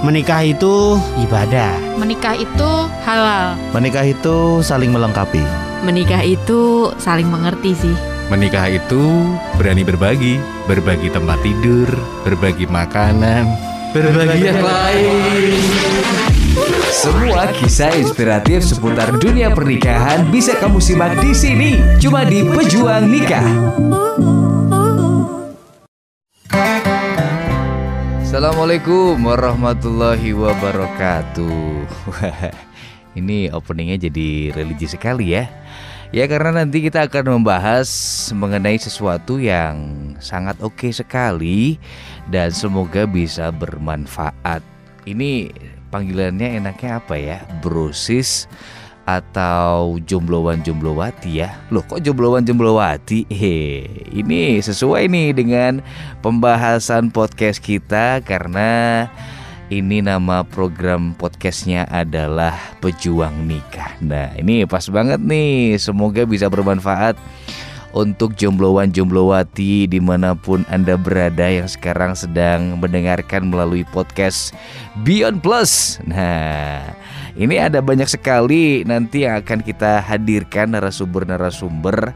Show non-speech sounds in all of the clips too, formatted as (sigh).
Menikah itu ibadah. Menikah itu halal. Menikah itu saling melengkapi. Menikah itu saling mengerti sih. Menikah itu berani berbagi, berbagi tempat tidur, berbagi makanan, berbagi yang lain. Semua kisah inspiratif seputar dunia pernikahan bisa kamu simak di sini, cuma di Pejuang Nikah. Assalamualaikum warahmatullahi wabarakatuh. (laughs) Ini openingnya jadi religi sekali ya. Ya karena nanti kita akan membahas mengenai sesuatu yang sangat oke sekali dan semoga bisa bermanfaat. Ini panggilannya enaknya apa ya? Brosis atau jomblowan jomblowati ya? Loh kok jomblowan jomblowati Hehe, Ini sesuai nih dengan pembahasan podcast kita Karena ini nama program podcastnya adalah Pejuang Nikah. Nah ini pas banget nih. Semoga bisa bermanfaat untuk jomblowan jomblowati di mana pun anda berada yang sekarang sedang mendengarkan melalui podcast Beyond Plus. Nah, ini ada banyak sekali nanti yang akan kita hadirkan narasumber-narasumber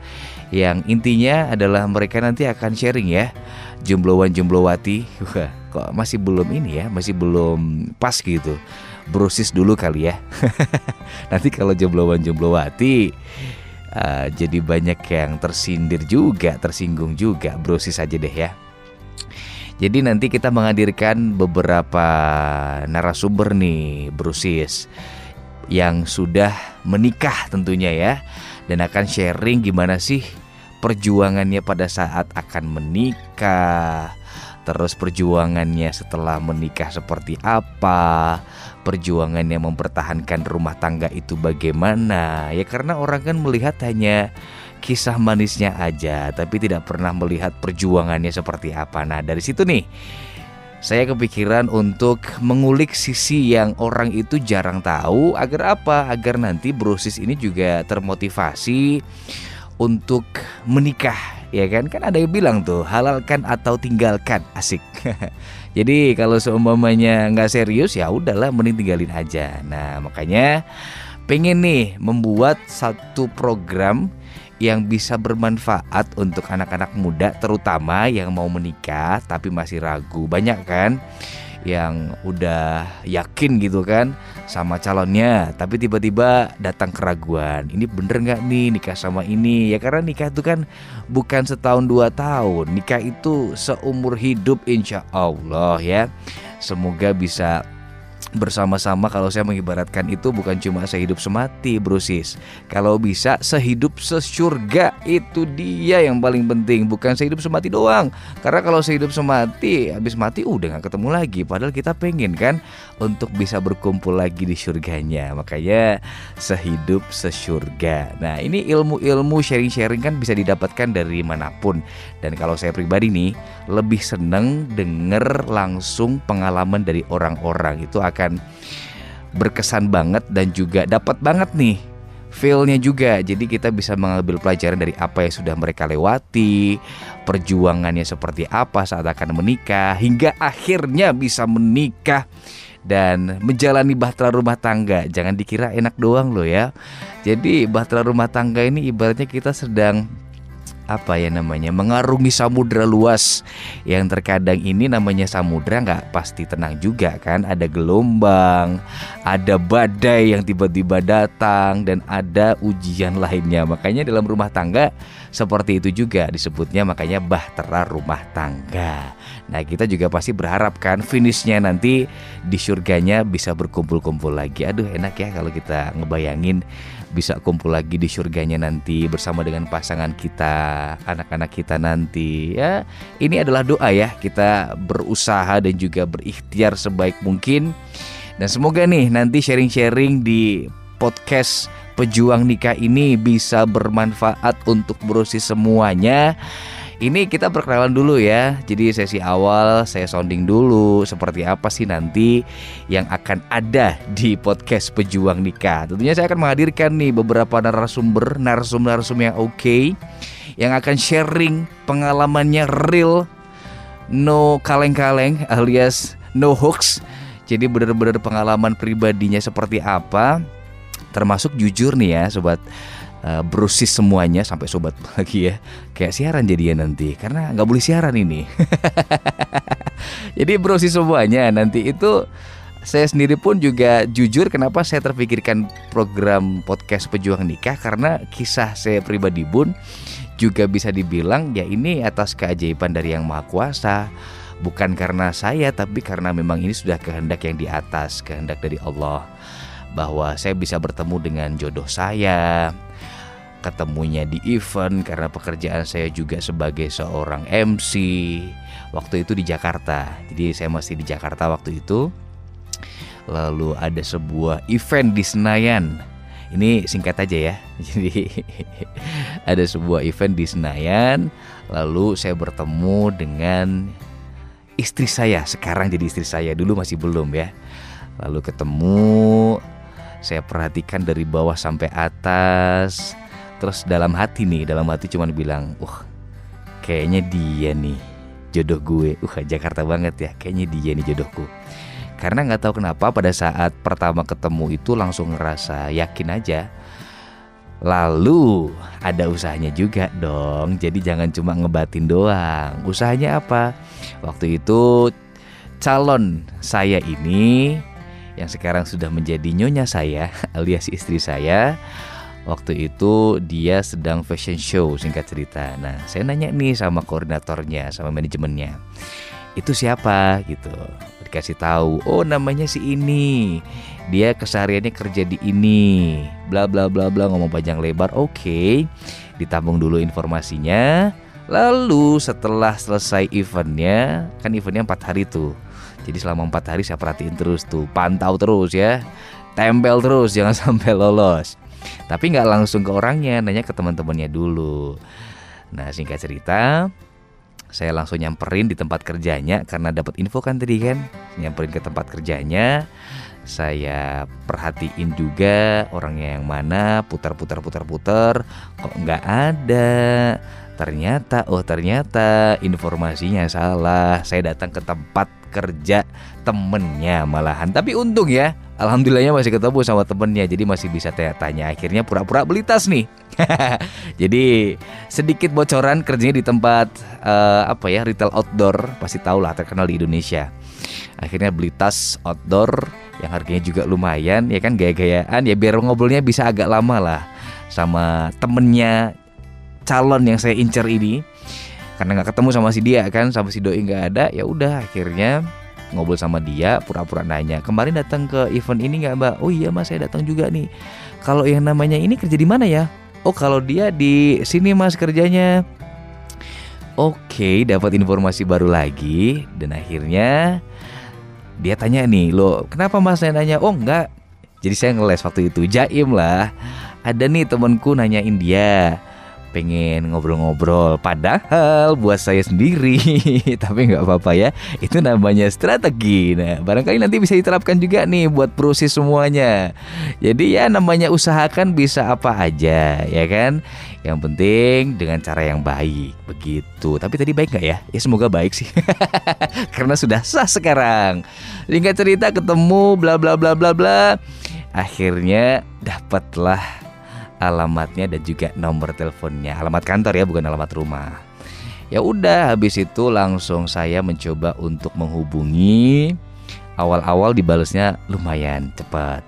yang intinya adalah mereka nanti akan sharing ya jomblowan jomblowati. Wah, kok masih belum ini ya, masih belum pas gitu. Brosis dulu kali ya. (laughs) nanti kalau jomblowan jomblowati uh, jadi banyak yang tersindir juga, tersinggung juga. Brosis aja deh ya. Jadi nanti kita menghadirkan beberapa narasumber nih, Brosis yang sudah menikah tentunya ya dan akan sharing gimana sih perjuangannya pada saat akan menikah terus perjuangannya setelah menikah seperti apa, perjuangannya mempertahankan rumah tangga itu bagaimana. Ya karena orang kan melihat hanya kisah manisnya aja, tapi tidak pernah melihat perjuangannya seperti apa. Nah, dari situ nih saya kepikiran untuk mengulik sisi yang orang itu jarang tahu agar apa? Agar nanti brosis ini juga termotivasi untuk menikah ya kan? Kan ada yang bilang tuh halalkan atau tinggalkan asik. (laughs) Jadi kalau seumpamanya nggak serius ya udahlah mending tinggalin aja. Nah makanya pengen nih membuat satu program yang bisa bermanfaat untuk anak-anak muda terutama yang mau menikah tapi masih ragu. Banyak kan yang udah yakin gitu kan sama calonnya tapi tiba-tiba datang keraguan. Ini bener nggak nih nikah sama ini? Ya karena nikah itu kan bukan setahun dua tahun. Nikah itu seumur hidup insya Allah ya. Semoga bisa bersama-sama kalau saya mengibaratkan itu bukan cuma sehidup semati brosis kalau bisa sehidup sesurga itu dia yang paling penting bukan sehidup semati doang. Karena kalau sehidup semati habis mati udah nggak ketemu lagi. Padahal kita pengen kan untuk bisa berkumpul lagi di surganya. Makanya sehidup sesurga. Nah ini ilmu-ilmu sharing-sharing kan bisa didapatkan dari mana pun. Dan kalau saya pribadi nih lebih seneng denger langsung pengalaman dari orang-orang. Itu akan akan berkesan banget dan juga dapat banget nih feelnya juga. Jadi kita bisa mengambil pelajaran dari apa yang sudah mereka lewati perjuangannya seperti apa saat akan menikah hingga akhirnya bisa menikah dan menjalani bahtera rumah tangga. Jangan dikira enak doang loh ya. Jadi bahtera rumah tangga ini ibaratnya kita sedang apa ya namanya mengarungi samudra luas. Yang terkadang ini namanya samudra nggak pasti tenang juga kan? Ada gelombang ada badai yang tiba-tiba datang dan ada ujian lainnya. Makanya dalam rumah tangga seperti itu juga disebutnya makanya bahtera rumah tangga. Nah kita juga pasti berharap kan finishnya nanti di surganya bisa berkumpul-kumpul lagi. Aduh enak ya kalau kita ngebayangin bisa kumpul lagi di surganya nanti bersama dengan pasangan kita, anak-anak kita nanti. Ya, ini adalah doa ya. Kita berusaha dan juga berikhtiar sebaik mungkin. Dan semoga nih nanti sharing-sharing di podcast Pejuang Nikah ini bisa bermanfaat untuk berusia semuanya ini kita perkenalan dulu ya. Jadi sesi awal saya sounding dulu seperti apa sih nanti yang akan ada di podcast Pejuang Nikah. Tentunya saya akan menghadirkan nih beberapa narasumber, narasum-narasum yang oke okay, yang akan sharing pengalamannya real no kaleng-kaleng alias no hoax Jadi benar-benar pengalaman pribadinya seperti apa Termasuk jujur nih ya sobat uh, Brusis semuanya sampai sobat (laughs) lagi ya. Kayak siaran jadinya nanti Karena nggak boleh siaran ini. (laughs) Jadi brusis semuanya. Nanti itu saya sendiri pun juga jujur kenapa saya terpikirkan program podcast pejuang nikah karena kisah saya pribadi pun juga bisa dibilang ya ini atas keajaiban dari yang maha kuasa. Bukan karena saya tapi karena memang ini sudah kehendak yang di atas kehendak dari Allah. Bahwa saya bisa bertemu dengan jodoh saya ketemunya di event karena pekerjaan saya juga sebagai seorang MC waktu itu di Jakarta jadi saya masih di Jakarta waktu itu lalu ada sebuah event di Senayan. Ini singkat aja ya. (laughs) Jadi ada sebuah event di Senayan, lalu saya bertemu dengan istri saya. Sekarang jadi istri saya, dulu masih belum ya. Lalu ketemu, saya perhatikan dari bawah sampai atas. Terus dalam hati nih, dalam hati cuman bilang, "Wah, kayaknya dia nih jodoh gue." Uh, Jakarta banget ya. Kayaknya dia nih jodohku. Karena nggak tahu kenapa pada saat pertama ketemu itu langsung ngerasa yakin aja. Lalu ada usahanya juga dong. Jadi jangan cuma ngebatin doang. Usahanya apa? Waktu itu calon saya ini yang sekarang sudah menjadi nyonya saya (laughs) alias istri saya Waktu itu dia sedang fashion show singkat cerita. Nah saya nanya nih sama koordinatornya sama manajemennya Itu siapa? Gitu. Dikasih tahu oh namanya si ini. Dia kesehariannya kerja di ini. Bla bla bla bla ngomong panjang lebar. Oke okay. ditambung dulu informasinya. Lalu setelah selesai eventnya kan eventnya empat hari tuh. Jadi selama empat hari saya perhatiin terus tuh. Pantau terus ya. Tempel terus (laughs) jangan sampai lolos tapi nggak langsung ke orangnya nanya ke teman-temannya dulu. Nah singkat cerita saya langsung nyamperin di tempat kerjanya karena dapat info kan tadi kan? Nyamperin ke tempat kerjanya saya perhatiin juga orangnya yang mana putar-putar putar-putar kok nggak ada? Ternyata oh ternyata informasinya salah. Saya datang ke tempat kerja temennya malahan. Tapi untung ya Alhamdulillahnya masih ketemu sama temennya jadi masih bisa tanya-tanya. Akhirnya pura-pura beli tas nih. (laughs) Jadi sedikit bocoran kerjanya di tempat uh, apa ya retail outdoor pasti tahu lah terkenal di Indonesia. Akhirnya beli tas outdoor yang harganya juga lumayan ya kan gaya-gayaan. Ya biar ngobrolnya bisa agak lama lah sama temennya calon yang saya incer ini karena nggak ketemu sama si dia kan sama si doi nggak ada ya udah akhirnya ngobrol sama dia pura-pura nanya kemarin datang ke event ini nggak mbak? Oh iya mas saya datang juga nih. Kalau yang namanya ini kerja di mana ya? Oh kalau dia di sini mas kerjanya. Oke dapat informasi baru lagi. Dan akhirnya dia tanya nih lo kenapa mas saya nanya? Oh enggak jadi saya ngeles waktu itu jaim lah. Ada nih temanku nanyain dia pengen ngobrol-ngobrol. Padahal buat saya sendiri (laughs) tapi nggak apa-apa ya. Itu namanya strategi. Nah barangkali nanti bisa diterapkan juga nih buat proses semuanya. Jadi ya namanya usahakan bisa apa aja ya kan? Yang penting dengan cara yang baik begitu. Tapi tadi baik nggak ya? Ya semoga baik sih. (laughs) Karena sudah sah sekarang. Singkat cerita ketemu bla bla bla bla bla. Akhirnya dapatlah alamatnya dan juga nomor teleponnya. Alamat kantor ya, bukan alamat rumah. Ya udah, habis itu langsung saya mencoba untuk menghubungi. Awal-awal dibalesnya lumayan cepat.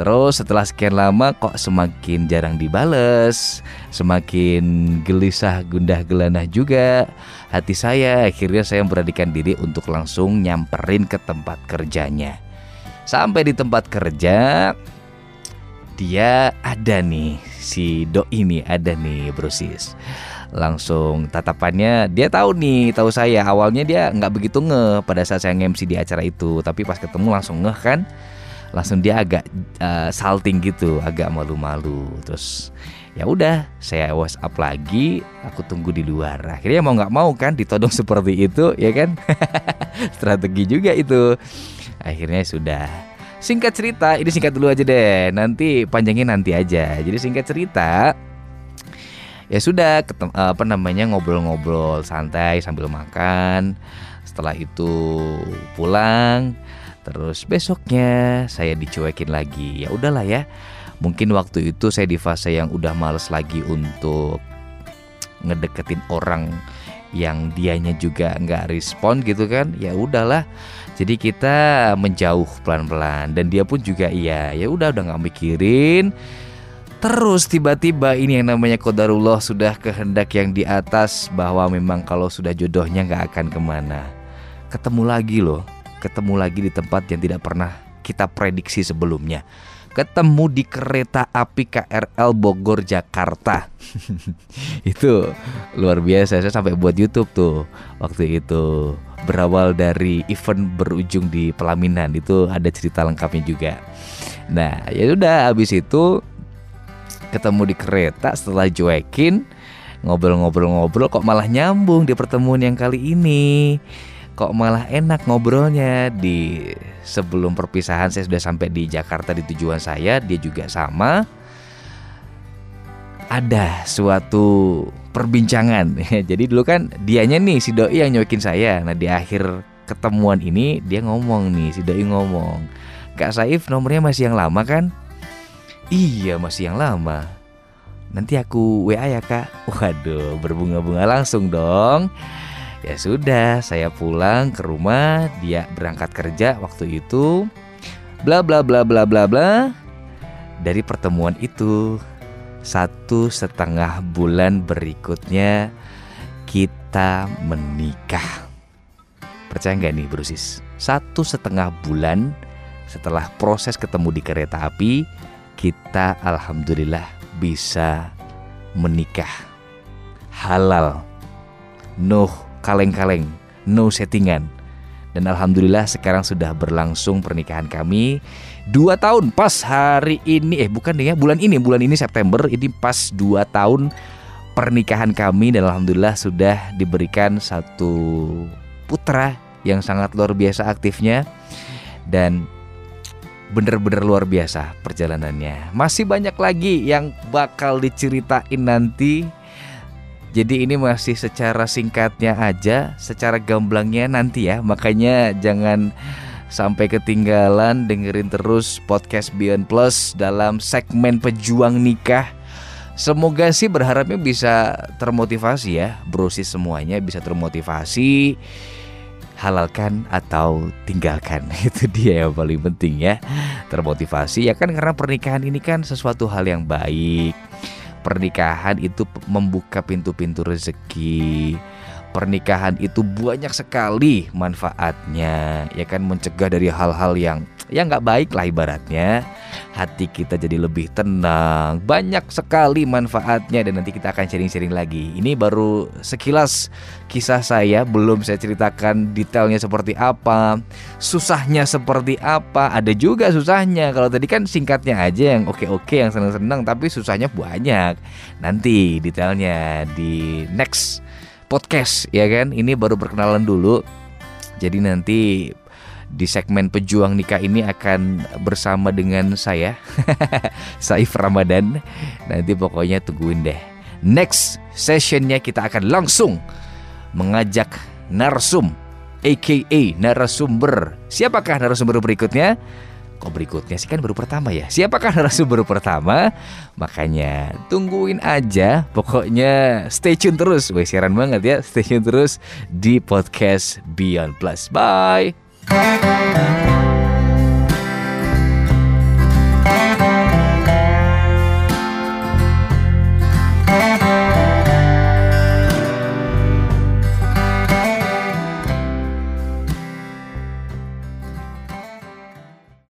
Terus setelah sekian lama kok semakin jarang dibales, semakin gelisah gundah gelanah juga hati saya. Akhirnya saya memberanikan diri untuk langsung nyamperin ke tempat kerjanya. Sampai di tempat kerja, dia ada nih si do ini ada nih brosis langsung tatapannya dia tahu nih tahu saya. Awalnya dia nggak begitu nge pada saat saya nge-MC di acara itu. Tapi pas ketemu langsung ngeh kan? Langsung dia agak uh, salting gitu agak malu-malu. Terus ya udah saya WhatsApp lagi aku tunggu di luar. Akhirnya mau nggak mau kan ditodong (laughs) seperti itu ya kan? (laughs) Strategi juga itu. Akhirnya sudah Singkat cerita, ini singkat dulu aja deh. Nanti panjangin nanti aja. Jadi singkat cerita, ya sudah ketem, apa namanya ngobrol-ngobrol santai sambil makan. Setelah itu pulang, Terus besoknya saya dicuekin lagi. Ya udahlah ya. Mungkin waktu itu saya di fase yang udah males lagi untuk ngedeketin orang yang dianya juga nggak respon gitu kan. Ya udahlah. Jadi kita menjauh pelan-pelan dan dia pun juga iya. Ya udah udah nggak mikirin. Terus tiba-tiba ini yang namanya kodarullah sudah kehendak yang di atas bahwa memang kalau sudah jodohnya nggak akan ke mana. Ketemu lagi loh, ketemu lagi di tempat yang tidak pernah kita prediksi sebelumnya. Ketemu di kereta api KRL Bogor Jakarta. (laughs) itu luar biasa. Saya sampai buat YouTube tuh waktu itu. Berawal dari event berujung di pelaminan. Itu ada cerita lengkapnya juga. Nah, ya udah habis itu ketemu di kereta setelah cuekin ngobrol-ngobrol-ngobrol kok malah nyambung di pertemuan yang kali ini. Kok malah enak ngobrolnya. Di sebelum perpisahan saya sudah sampai di Jakarta di tujuan saya dia juga sama. Ada suatu perbincangan. (laughs) Jadi dulu kan dianya nih si doi yang nyokin saya. Nah di akhir ketemuan ini dia ngomong nih si doi ngomong Kak Saif nomornya masih yang lama kan? Iya masih yang lama. Nanti aku WA ya kak. Waduh berbunga-bunga langsung dong. Ya sudah saya pulang ke rumah Dia berangkat kerja waktu itu. Bla bla bla bla bla bla. Dari pertemuan itu Satu setengah bulan berikutnya Kita menikah. Percaya nggak nih brusis Satu setengah bulan setelah proses ketemu di kereta api kita alhamdulillah bisa menikah. Halal. No kaleng-kaleng no settingan. Dan alhamdulillah sekarang sudah berlangsung pernikahan kami dua tahun pas hari ini eh bukan ya bulan ini bulan ini September ini pas dua tahun pernikahan kami dan alhamdulillah sudah diberikan satu putra yang sangat luar biasa aktifnya dan bener-bener luar biasa perjalanannya. Masih banyak lagi yang bakal diceritain nanti. Jadi ini masih secara singkatnya aja, secara gamblangnya nanti ya. Makanya jangan sampai ketinggalan dengerin terus podcast Beyond Plus dalam segmen pejuang nikah. Semoga sih berharapnya bisa termotivasi ya, brosis semuanya bisa termotivasi. Halalkan atau tinggalkan (laughs) itu dia yang paling penting ya. Termotivasi ya kan karena pernikahan ini kan sesuatu hal yang baik. Pernikahan itu membuka pintu-pintu rezeki pernikahan itu banyak sekali manfaatnya. Ya kan mencegah dari hal-hal yang ya nggak baik lah ibaratnya. Hati kita jadi lebih tenang. Banyak sekali manfaatnya dan nanti kita akan sharing-sharing lagi. Ini baru sekilas kisah saya belum saya ceritakan detailnya seperti apa susahnya seperti apa. Ada juga susahnya. Kalau tadi kan singkatnya aja yang oke-oke yang senang-senang tapi susahnya banyak. Nanti detailnya di next podcast ya kan? Ini baru perkenalan dulu. Jadi nanti di segmen pejuang nikah ini akan bersama dengan saya (laughs) Saif Ramadan. Nanti pokoknya tungguin deh. Next sessionnya kita akan langsung mengajak narsum aka narasumber. Siapakah narasumber berikutnya Kok berikutnya sih? Kan baru pertama ya? Siapakah narasumber pertama? Makanya tungguin aja. Pokoknya stay tune terus. Wih siaran banget ya. Stay tune terus di podcast Beyond Plus. Bye